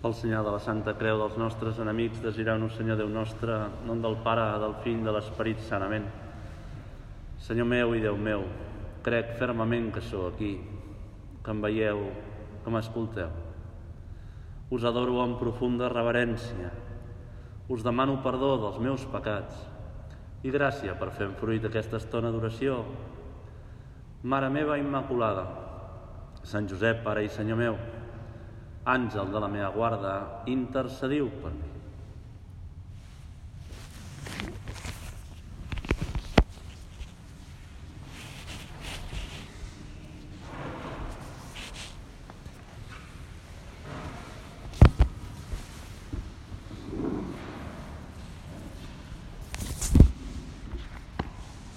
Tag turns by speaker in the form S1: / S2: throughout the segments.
S1: Pel senyal de la Santa Creu dels nostres enemics, desireu-nos, Senyor Déu nostre, nom del Pare, del Fill, de l'Esperit sanament. Senyor meu i Déu meu, crec fermament que sou aquí, que em veieu, que m'escolteu. Us adoro amb profunda reverència. Us demano perdó dels meus pecats i gràcia per fer fruit aquesta estona d'oració. Mare meva Immaculada, Sant Josep, Pare i Senyor meu, àngel de la meva guarda, intercediu per mi.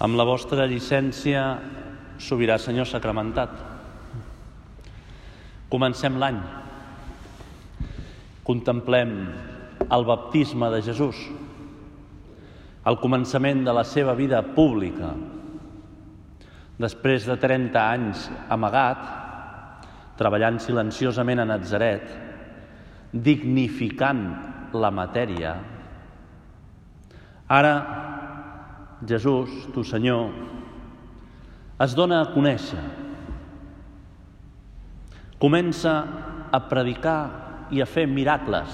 S1: Amb la vostra llicència, sobirà Senyor sacramentat. Comencem l'any. Contemplem el baptisme de Jesús, el començament de la seva vida pública. Després de 30 anys amagat, treballant silenciosament a Nazaret, dignificant la matèria, ara Jesús, tu Senyor, es dona a conèixer. Comença a predicar i a fer miracles.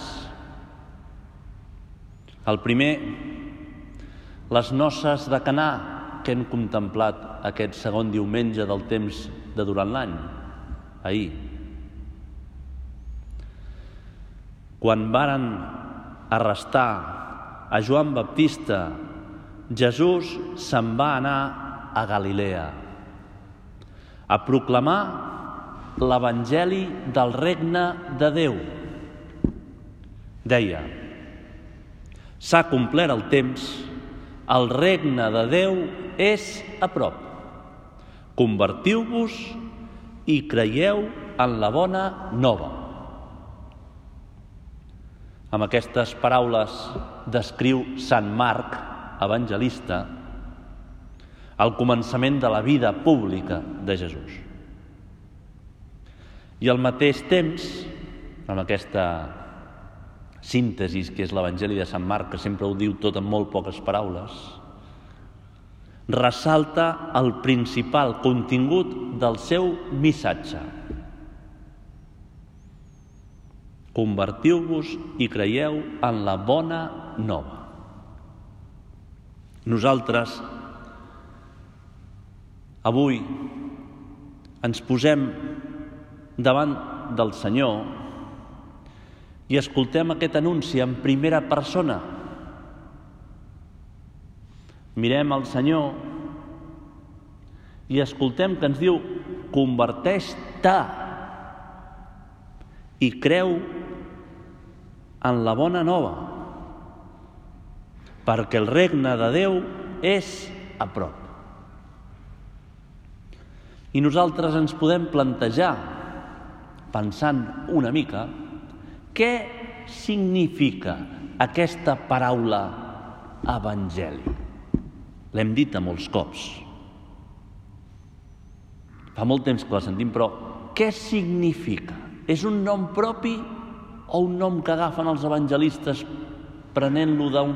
S1: El primer, les noces de Canà, que hem contemplat aquest segon diumenge del temps de durant l'any, ahir. Quan varen arrestar a Joan Baptista, Jesús se'n va anar a Galilea a proclamar l'Evangeli del regne de Déu. Deia, s'ha complert el temps, el regne de Déu és a prop. Convertiu-vos i creieu en la bona nova. Amb aquestes paraules descriu Sant Marc, evangelista, el començament de la vida pública de Jesús. I al mateix temps, amb aquesta síntesi que és l'Evangeli de Sant Marc, que sempre ho diu tot en molt poques paraules, ressalta el principal contingut del seu missatge. Convertiu-vos i creieu en la bona nova. Nosaltres avui ens posem davant del Senyor i escoltem aquest anunci en primera persona. Mirem el Senyor i escoltem que ens diu converteix-te i creu en la bona nova perquè el regne de Déu és a prop. I nosaltres ens podem plantejar, pensant una mica, què significa aquesta paraula evangeli? L'hem dit a molts cops. Fa molt temps que la sentim, però què significa? És un nom propi o un nom que agafen els evangelistes prenent-lo d'un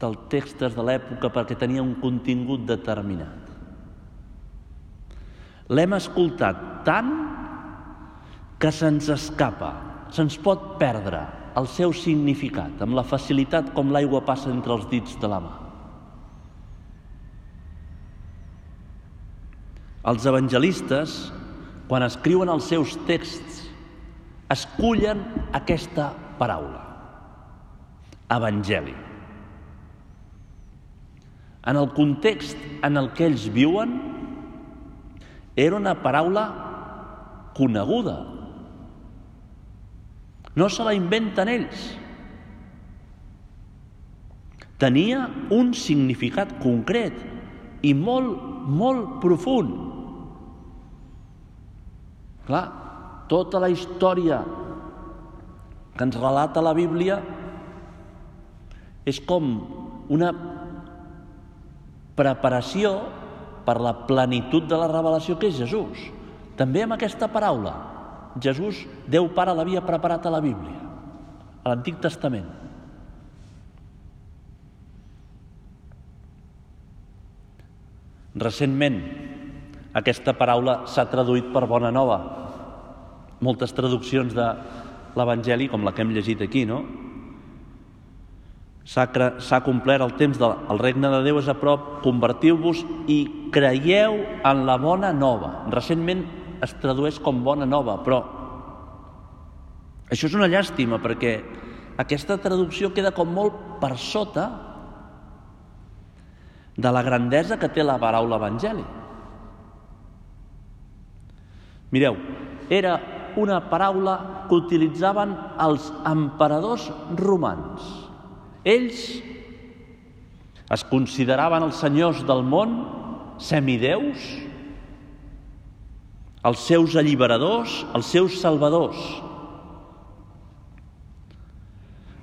S1: dels textos de l'època perquè tenia un contingut determinat. L'hem escoltat tant que se'ns escapa, se'ns pot perdre el seu significat amb la facilitat com l'aigua passa entre els dits de la mà. Els evangelistes, quan escriuen els seus texts, escullen aquesta paraula, evangeli. En el context en el que ells viuen, era una paraula coneguda. No se la inventen ells. Tenia un significat concret i molt, molt profund. Clar, tota la història que ens relata la Bíblia és com una preparació per la plenitud de la revelació que és Jesús. També amb aquesta paraula, Jesús, Déu Pare l'havia preparat a la Bíblia, a l'Antic Testament. Recentment, aquesta paraula s'ha traduït per bona nova. Moltes traduccions de l'Evangeli, com la que hem llegit aquí, no? S'ha complert el temps del el regne de Déu és a prop, convertiu-vos i creieu en la bona nova. Recentment es tradueix com bona nova, però això és una llàstima perquè aquesta traducció queda com molt per sota de la grandesa que té la paraula evangeli. Mireu, era una paraula que utilitzaven els emperadors romans. Ells es consideraven els senyors del món, semideus, els seus alliberadors, els seus salvadors.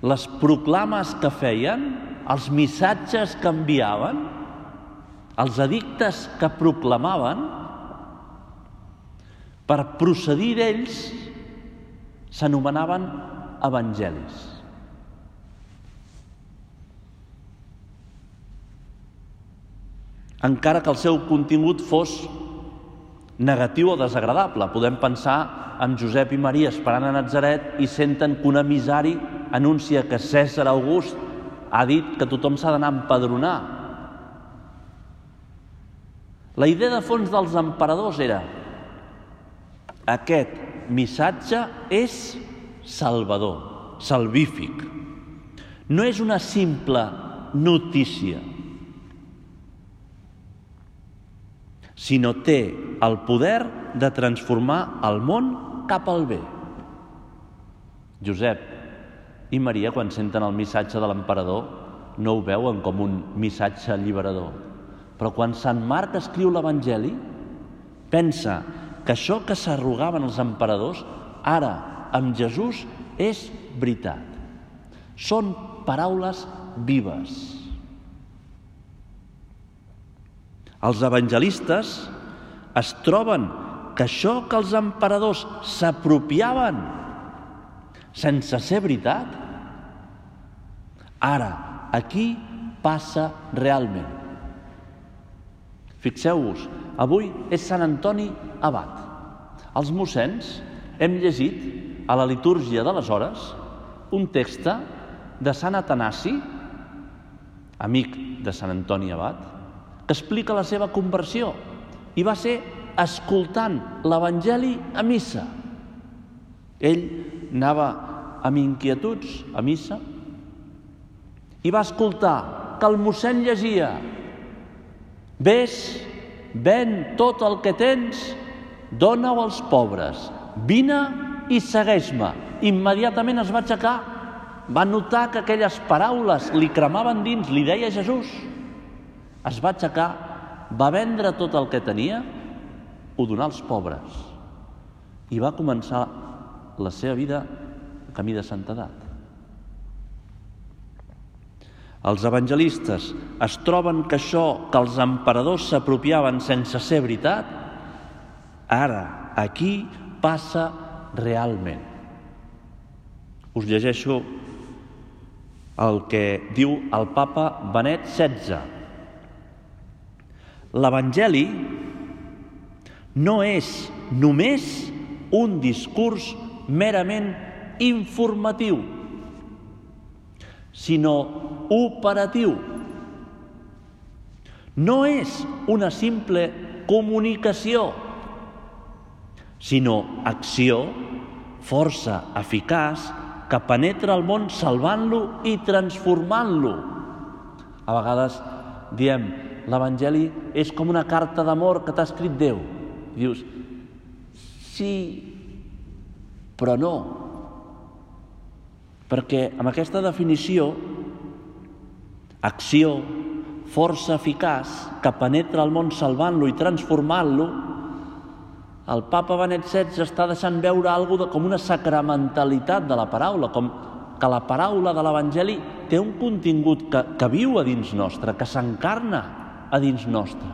S1: Les proclames que feien, els missatges que enviaven, els edictes que proclamaven, per procedir d'ells s'anomenaven evangelis. Encara que el seu contingut fos negatiu o desagradable. Podem pensar en Josep i Maria esperant a Nazaret i senten que un emissari anuncia que César August ha dit que tothom s'ha d'anar a empadronar. La idea de fons dels emperadors era aquest missatge és salvador, salvífic. No és una simple notícia, sinó té el poder de transformar el món cap al bé. Josep i Maria, quan senten el missatge de l'emperador, no ho veuen com un missatge alliberador. Però quan Sant Marc escriu l'Evangeli, pensa que això que s'arrogaven els emperadors, ara, amb Jesús, és veritat. Són paraules vives. Els evangelistes es troben que això que els emperadors s'apropiaven sense ser veritat, ara, aquí passa realment. Fixeu-vos, avui és Sant Antoni Abat. Els mossens hem llegit a la litúrgia de les hores un text de Sant Atanasi, amic de Sant Antoni Abat, que explica la seva conversió i va ser escoltant l'Evangeli a missa. Ell anava amb inquietuds a missa i va escoltar que el mossèn llegia Ves, ven tot el que tens, dona-ho als pobres, vine i segueix-me. Immediatament es va aixecar, va notar que aquelles paraules li cremaven dins, li deia Jesús es va aixecar, va vendre tot el que tenia, ho donà als pobres i va començar la seva vida camí de santedat. Els evangelistes es troben que això que els emperadors s'apropiaven sense ser veritat, ara, aquí, passa realment. Us llegeixo el que diu el papa Benet XVI, L'Evangeli no és només un discurs merament informatiu, sinó operatiu. No és una simple comunicació, sinó acció, força eficaç que penetra el món salvant-lo i transformant-lo. A vegades diem, l'Evangeli és com una carta d'amor que t'ha escrit Déu. I dius, sí, però no. Perquè amb aquesta definició, acció, força eficaç que penetra el món salvant-lo i transformant-lo, el papa Benet XVI està deixant veure alguna de, com una sacramentalitat de la paraula, com que la paraula de l'Evangeli té un contingut que, que viu a dins nostre, que s'encarna a dins nostre.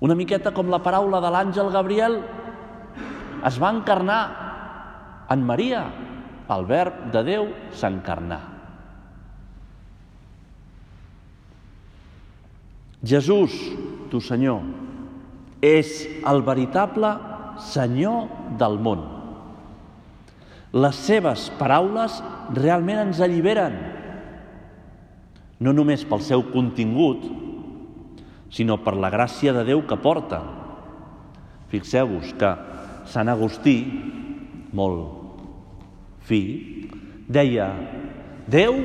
S1: Una miqueta com la paraula de l'àngel Gabriel es va encarnar En Maria, el verb de Déu s'encarnà. Jesús, tu Senyor, és el veritable Senyor del món. Les seves paraules realment ens alliberen, no només pel seu contingut, sinó per la gràcia de Déu que porta. Fixeu-vos que Sant Agustí, molt fi, deia Déu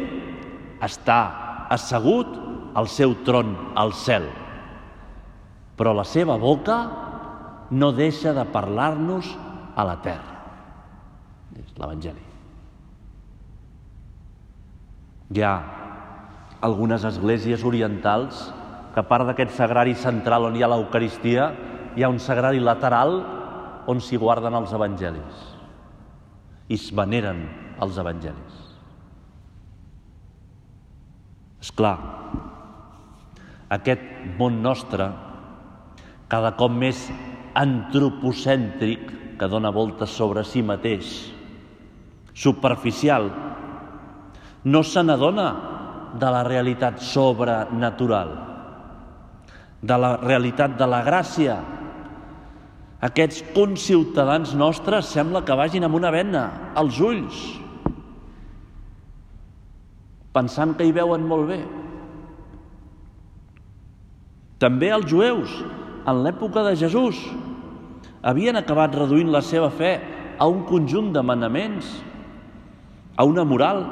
S1: està assegut al seu tron al cel, però la seva boca no deixa de parlar-nos a la terra. És l'Evangeli. Hi ha algunes esglésies orientals que a part d'aquest sagrari central on hi ha l'Eucaristia, hi ha un sagrari lateral on s'hi guarden els evangelis i es veneren els evangelis. És clar, aquest món nostre, cada cop més antropocèntric, que dona voltes sobre si mateix, superficial, no se n'adona de la realitat sobrenatural, de la realitat de la gràcia. Aquests conciutadans nostres sembla que vagin amb una vena als ulls, pensant que hi veuen molt bé. També els jueus, en l'època de Jesús, havien acabat reduint la seva fe a un conjunt de manaments, a una moral.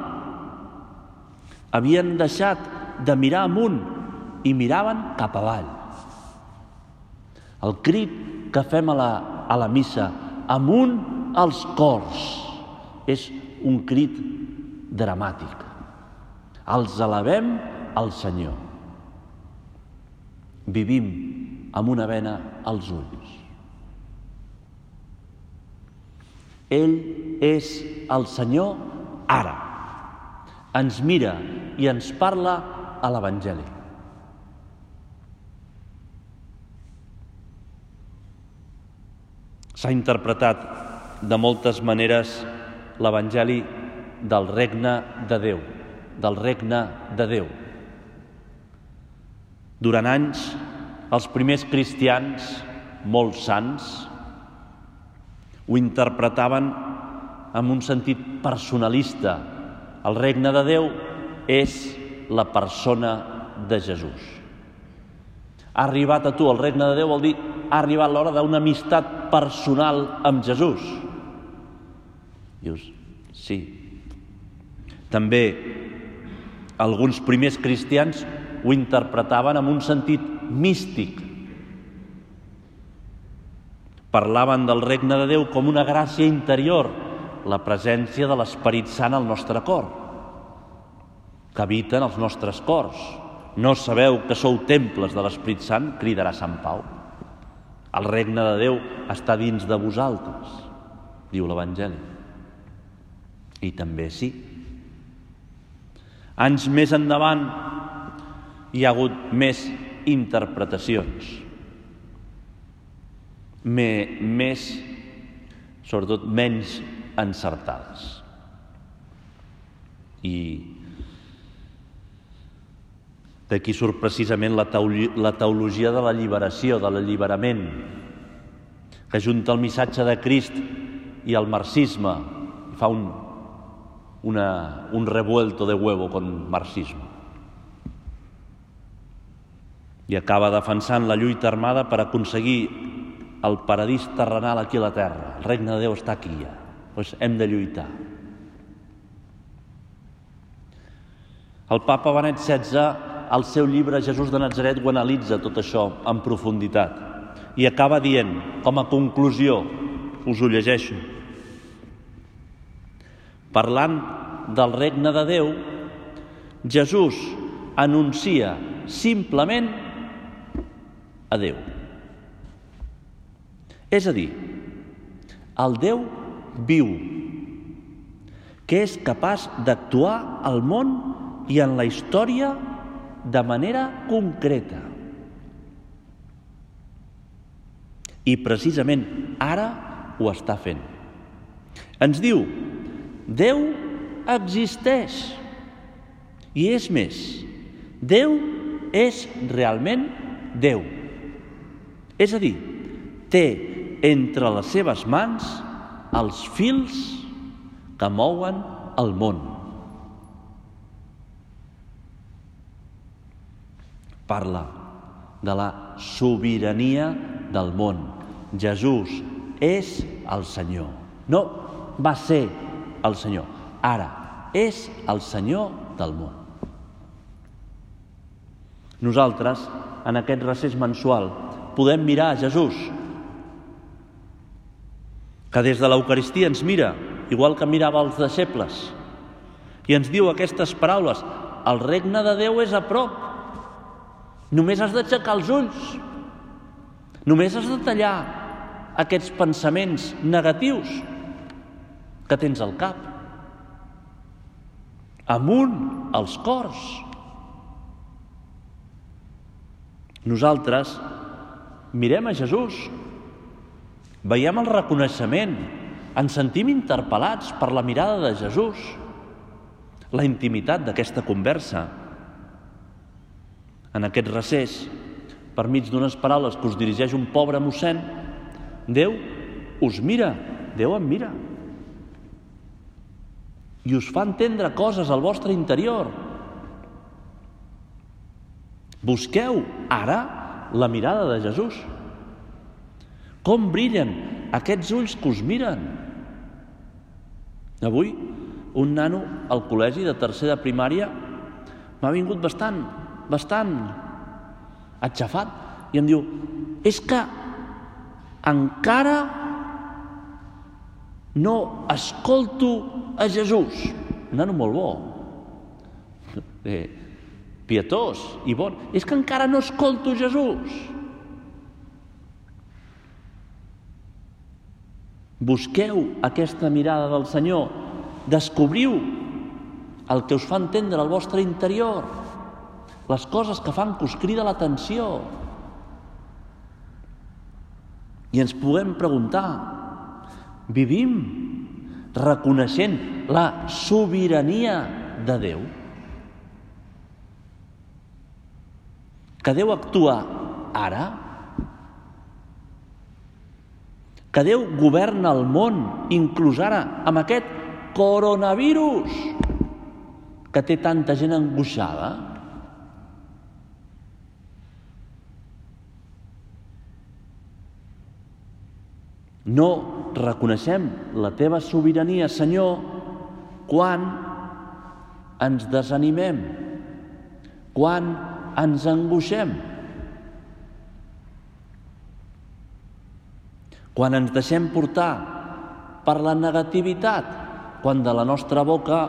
S1: Havien deixat de mirar amunt i miraven cap avall. El crit que fem a la, a la missa, amunt als cors, és un crit dramàtic. Els alabem al Senyor vivim amb una vena als ulls. Ell és el Senyor ara. Ens mira i ens parla a l'Evangeli. S'ha interpretat de moltes maneres l'Evangeli del regne de Déu, del regne de Déu. Durant anys, els primers cristians, molt sants, ho interpretaven amb un sentit personalista. El regne de Déu és la persona de Jesús. Ha arribat a tu el regne de Déu vol dir ha arribat l'hora d'una amistat personal amb Jesús. Dius, sí. També alguns primers cristians ho interpretaven amb un sentit místic. Parlaven del regne de Déu com una gràcia interior, la presència de l'Esperit Sant al nostre cor, que habita en els nostres cors. No sabeu que sou temples de l'Esperit Sant? Cridarà Sant Pau. El regne de Déu està dins de vosaltres, diu l'Evangeli. I també sí. Anys més endavant, hi ha hagut més interpretacions, me, més, sobretot menys encertades. I d'aquí surt precisament la, la teologia de l'alliberació, de l'alliberament, que junta el missatge de Crist i el marxisme i fa un, una, un revuelto de huevo con marxisme i acaba defensant la lluita armada per aconseguir el paradís terrenal aquí a la terra. El regne de Déu està aquí ja. Doncs hem de lluitar. El papa Benet XVI, al seu llibre Jesús de Nazaret, ho analitza tot això en profunditat i acaba dient, com a conclusió, us ho llegeixo, parlant del regne de Déu, Jesús anuncia simplement a Déu. És a dir, el Déu viu, que és capaç d'actuar al món i en la història de manera concreta. I precisament ara ho està fent. Ens diu, Déu existeix. I és més, Déu és realment Déu. És a dir, té entre les seves mans els fils que mouen el món. Parla de la sobirania del món. Jesús és el Senyor. No va ser el Senyor. Ara és el Senyor del món. Nosaltres, en aquest recés mensual, podem mirar a Jesús, que des de l'Eucaristia ens mira, igual que mirava els deixebles, i ens diu aquestes paraules, el regne de Déu és a prop, només has d'aixecar els ulls, només has de tallar aquests pensaments negatius que tens al cap. Amunt els cors. Nosaltres mirem a Jesús, veiem el reconeixement, ens sentim interpel·lats per la mirada de Jesús, la intimitat d'aquesta conversa. En aquest recés, per mig d'unes paraules que us dirigeix un pobre mossèn, Déu us mira, Déu em mira. I us fa entendre coses al vostre interior. Busqueu ara la mirada de Jesús. Com brillen aquests ulls que us miren. Avui, un nano al col·legi de tercer de primària m'ha vingut bastant, bastant atxafat i em diu és que encara no escolto a Jesús. Un nano molt bo, eh, pietós i bon. És que encara no escolto Jesús. Busqueu aquesta mirada del Senyor, descobriu el que us fa entendre el vostre interior, les coses que fan que us crida l'atenció. I ens puguem preguntar, vivim reconeixent la sobirania de Déu? Que Déu actua ara? Que Déu governa el món, inclús ara, amb aquest coronavirus que té tanta gent angoixada? No reconeixem la teva sobirania, Senyor, quan ens desanimem, quan ens angoixem, quan ens deixem portar per la negativitat, quan de la nostra boca,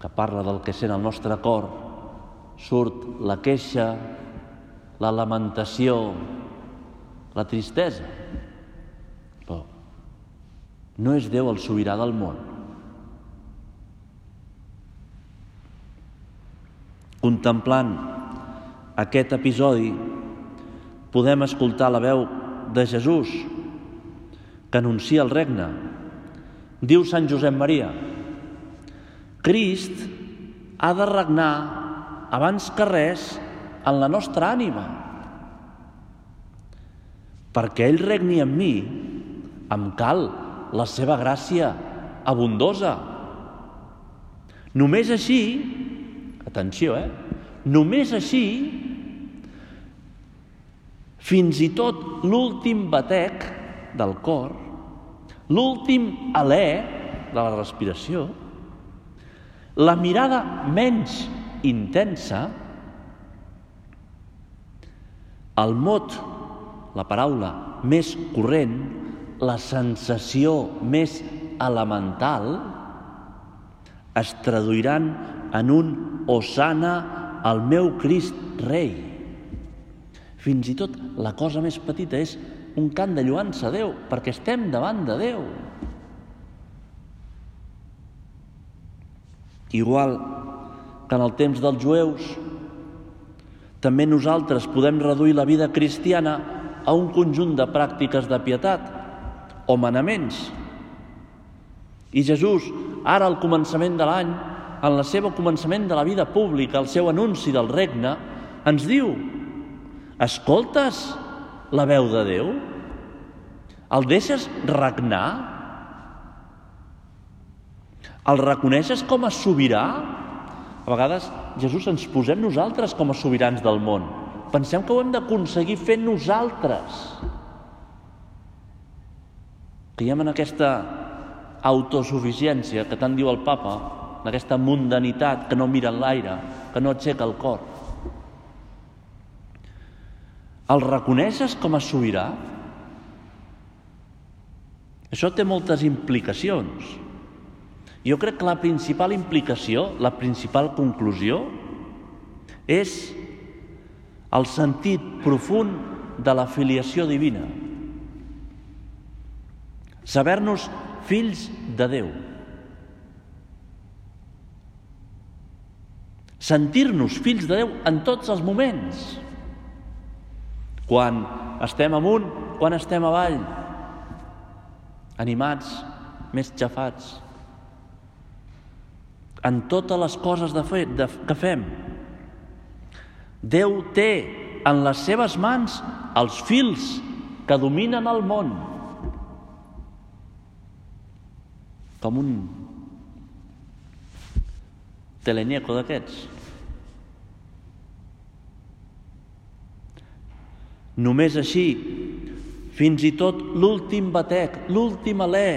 S1: que parla del que sent el nostre cor, surt la queixa, la lamentació, la tristesa. No és Déu el sobirà del món. Contemplant aquest episodi, podem escoltar la veu de Jesús que anuncia el regne. Diu Sant Josep Maria, Crist ha de regnar abans que res en la nostra ànima. Perquè ell regni en mi, em cal la seva gràcia abundosa. Només així, atenció, eh? Només així, fins i tot l'últim batec del cor, l'últim alè de la respiració, la mirada menys intensa, el mot, la paraula més corrent, la sensació més elemental, es traduiran en un osana al meu Crist rei. Fins i tot la cosa més petita és un cant de lluança a Déu, perquè estem davant de Déu. Igual que en el temps dels jueus, també nosaltres podem reduir la vida cristiana a un conjunt de pràctiques de pietat o manaments I Jesús, ara al començament de l'any, en el seu començament de la vida pública, el seu anunci del regne, ens diu, escoltes la veu de Déu? El deixes regnar? El reconeixes com a sobirà? A vegades Jesús ens posem nosaltres com a sobirans del món. Pensem que ho hem d'aconseguir fent nosaltres. Caiem en aquesta autosuficiència que tant diu el papa, d'aquesta mundanitat que no mira en l'aire, que no aixeca el cor. El reconeixes com a sobirà? Això té moltes implicacions. Jo crec que la principal implicació, la principal conclusió, és el sentit profund de la filiació divina. Saber-nos fills de Déu. Sentir-nos fills de Déu en tots els moments. Quan estem amunt, quan estem avall. Animats, més xafats. En totes les coses de fer, de, que fem. Déu té en les seves mans els fils que dominen el món. Com un teleñeco d'aquests. Només així, fins i tot l'últim batec, l'últim alè,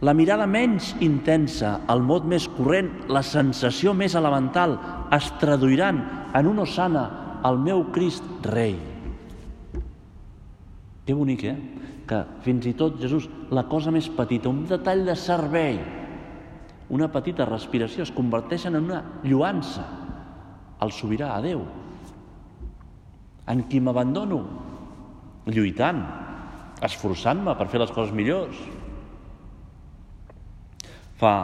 S1: la mirada menys intensa, el mot més corrent, la sensació més elemental, es traduiran en una osana al meu Crist rei. Que bonic, eh? Que fins i tot Jesús, la cosa més petita, un detall de servei, una petita respiració es converteix en una lluança al sobirà, a Déu, en qui m'abandono, lluitant, esforçant-me per fer les coses millors. Fa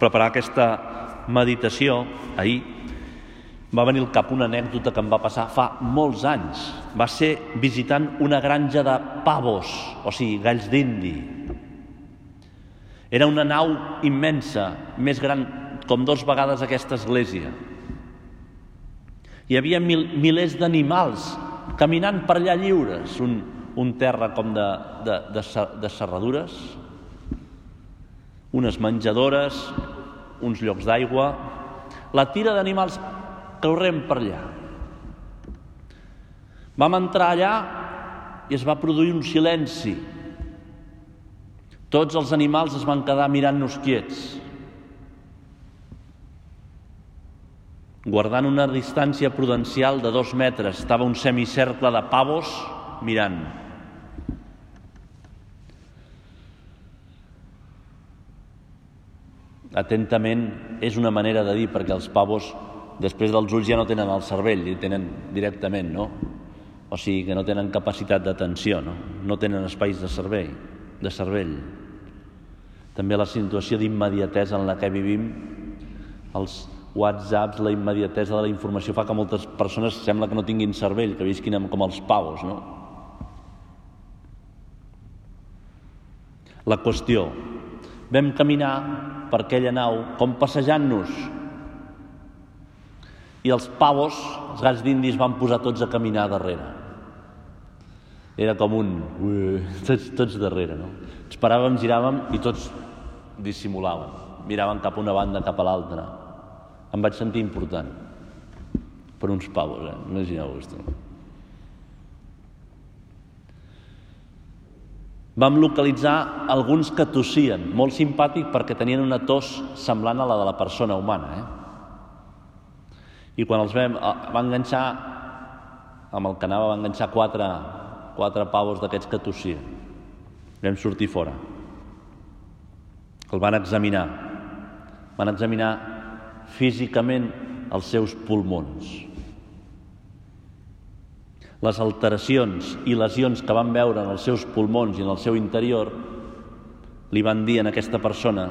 S1: preparar aquesta meditació ahir va venir al cap una anècdota que em va passar fa molts anys. Va ser visitant una granja de pavos, o sigui, galls d'indi. Era una nau immensa, més gran com dos vegades aquesta església. Hi havia mil, milers d'animals caminant per allà lliures, un, un terra com de, de, de, de serradures, unes menjadores, uns llocs d'aigua, la tira d'animals corrent per allà. Vam entrar allà i es va produir un silenci. Tots els animals es van quedar mirant-nos quiets. Guardant una distància prudencial de dos metres, estava un semicercle de pavos mirant. Atentament és una manera de dir perquè els pavos després dels ulls ja no tenen el cervell, i tenen directament, no? O sigui que no tenen capacitat d'atenció, no? No tenen espais de servei, de cervell. També la situació d'immediatesa en la que vivim, els whatsapps, la immediatesa de la informació fa que moltes persones sembla que no tinguin cervell, que visquin com els pavos, no? La qüestió, vam caminar per aquella nau com passejant-nos i els pavos, els gats d'indis, van posar tots a caminar darrere. Era com un... tots, tots darrere, no? Ens paràvem, giràvem i tots dissimulàvem. Miraven cap a una banda, cap a l'altra. Em vaig sentir important. Per uns pavos, eh? Imagineu-vos tu. Vam localitzar alguns que tossien, molt simpàtic perquè tenien una tos semblant a la de la persona humana, eh? I quan els vam, eh, va enganxar amb el que anava va enganxar quatre, quatre pavos d'aquests que tossien. Vam sortir fora. El van examinar. Van examinar físicament els seus pulmons. Les alteracions i lesions que van veure en els seus pulmons i en el seu interior li van dir a aquesta persona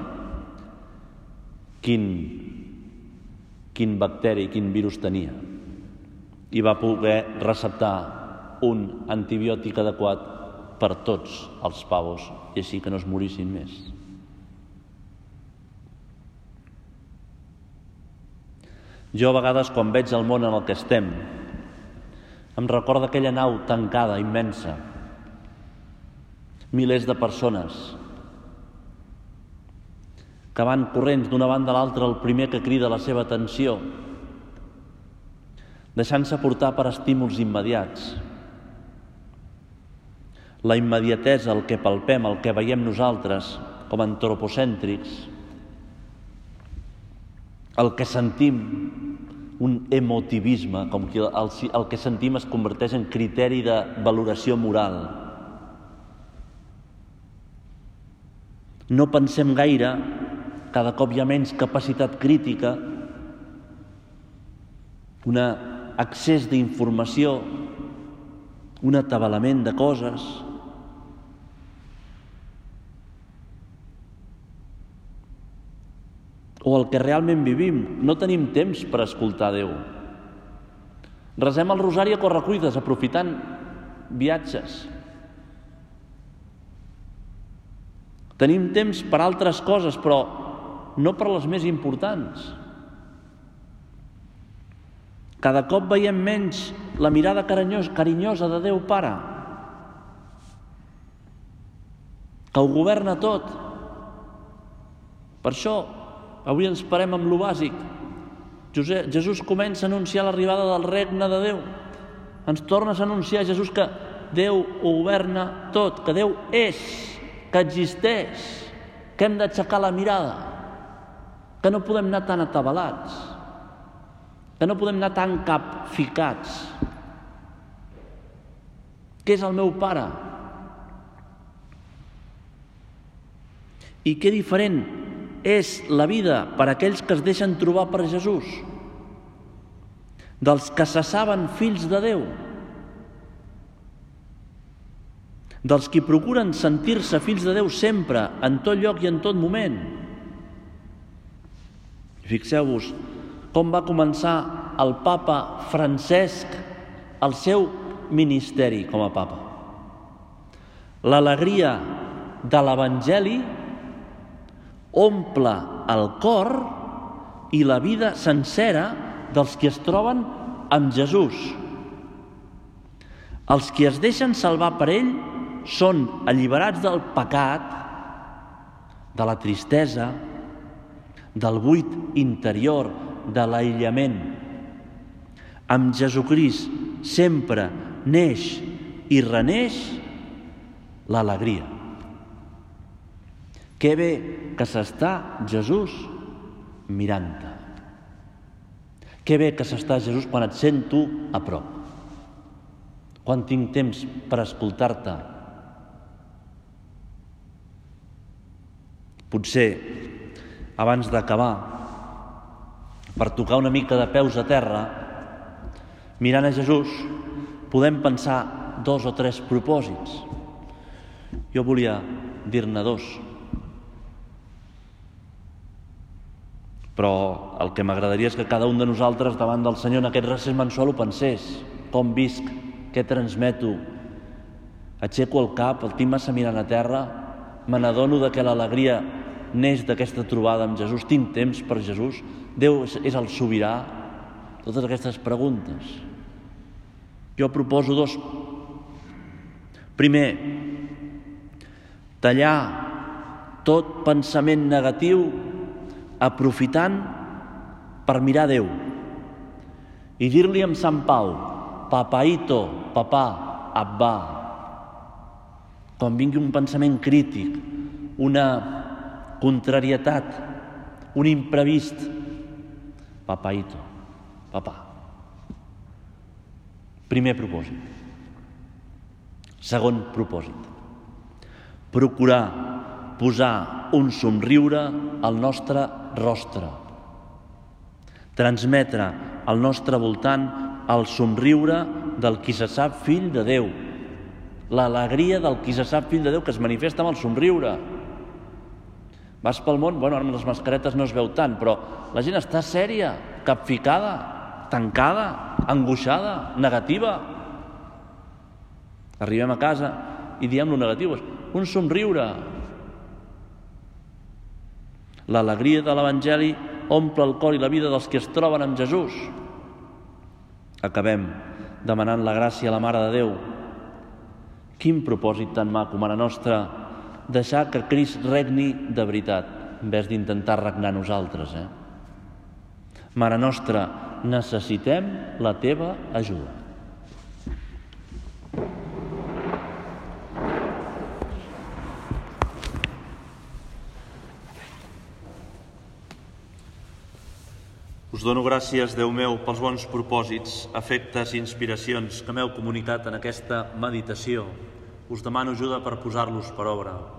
S1: quin quin bacteri, quin virus tenia. I va poder receptar un antibiòtic adequat per tots els pavos i així que no es morissin més. Jo a vegades quan veig el món en el que estem em recorda aquella nau tancada, immensa. Milers de persones que van corrents d'una banda a l'altra el primer que crida la seva atenció, deixant-se portar per estímuls immediats. La immediatesa, el que palpem, el que veiem nosaltres com antropocèntrics, el que sentim, un emotivisme, com que el, el que sentim es converteix en criteri de valoració moral. No pensem gaire, cada cop hi ha menys capacitat crítica, un accés d'informació, un atabalament de coses, o el que realment vivim. No tenim temps per escoltar Déu. Resem el rosari a correcuides, aprofitant viatges. Tenim temps per altres coses, però no per les més importants. Cada cop veiem menys la mirada carinyosa de Déu Pare, que ho governa tot. Per això Avui ens parem amb lo bàsic. Jesús comença a anunciar l'arribada del regne de Déu. Ens tornes a anunciar, Jesús, que Déu ho governa tot, que Déu és, que existeix, que hem d'aixecar la mirada, que no podem anar tan atabalats, que no podem anar tan capficats. Què és el meu pare? I què diferent és la vida per a aquells que es deixen trobar per Jesús, dels que se saben fills de Déu, dels qui procuren sentir-se fills de Déu sempre, en tot lloc i en tot moment. Fixeu-vos com va començar el papa Francesc el seu ministeri com a papa. L'alegria de l'Evangeli omple el cor i la vida sencera dels que es troben amb Jesús. Els que es deixen salvar per ell són alliberats del pecat, de la tristesa, del buit interior, de l'aïllament. Amb Jesucrist sempre neix i reneix l'alegria. Que bé que s'està Jesús mirant-te. Que bé que s'està Jesús quan et sento a prop. Quan tinc temps per escoltar-te. Potser, abans d'acabar, per tocar una mica de peus a terra, mirant a Jesús, podem pensar dos o tres propòsits. Jo volia dir-ne dos. Però el que m'agradaria és que cada un de nosaltres davant del Senyor en aquest recés mensual ho pensés. Com visc? Què transmeto? Aixeco el cap, el tinc massa mirant a terra, me n'adono que l'alegria neix d'aquesta trobada amb Jesús, tinc temps per Jesús, Déu és el sobirà, totes aquestes preguntes. Jo proposo dos. Primer, tallar tot pensament negatiu aprofitant per mirar Déu i dir-li amb Sant Pau, papaito, papà, abba, quan vingui un pensament crític, una contrarietat, un imprevist, papaito, papà. Primer propòsit. Segon propòsit. Procurar posar un somriure al nostre rostre. Transmetre al nostre voltant el somriure del qui se sap fill de Déu. L'alegria del qui se sap fill de Déu que es manifesta amb el somriure. Vas pel món, bueno, amb les mascaretes no es veu tant, però la gent està sèria, capficada, tancada, angoixada, negativa. Arribem a casa i diem lo negatiu, un somriure, L'alegria de l'Evangeli omple el cor i la vida dels que es troben amb Jesús. Acabem demanant la gràcia a la Mare de Déu. Quin propòsit tan maco, Mare Nostra, deixar que Crist regni de veritat, en vez d'intentar regnar nosaltres. Eh? Mare Nostra, necessitem la teva ajuda. Us dono gràcies, Déu meu, pels bons propòsits, afectes i inspiracions que m'heu comunicat en aquesta meditació. Us demano ajuda per posar-los per obra.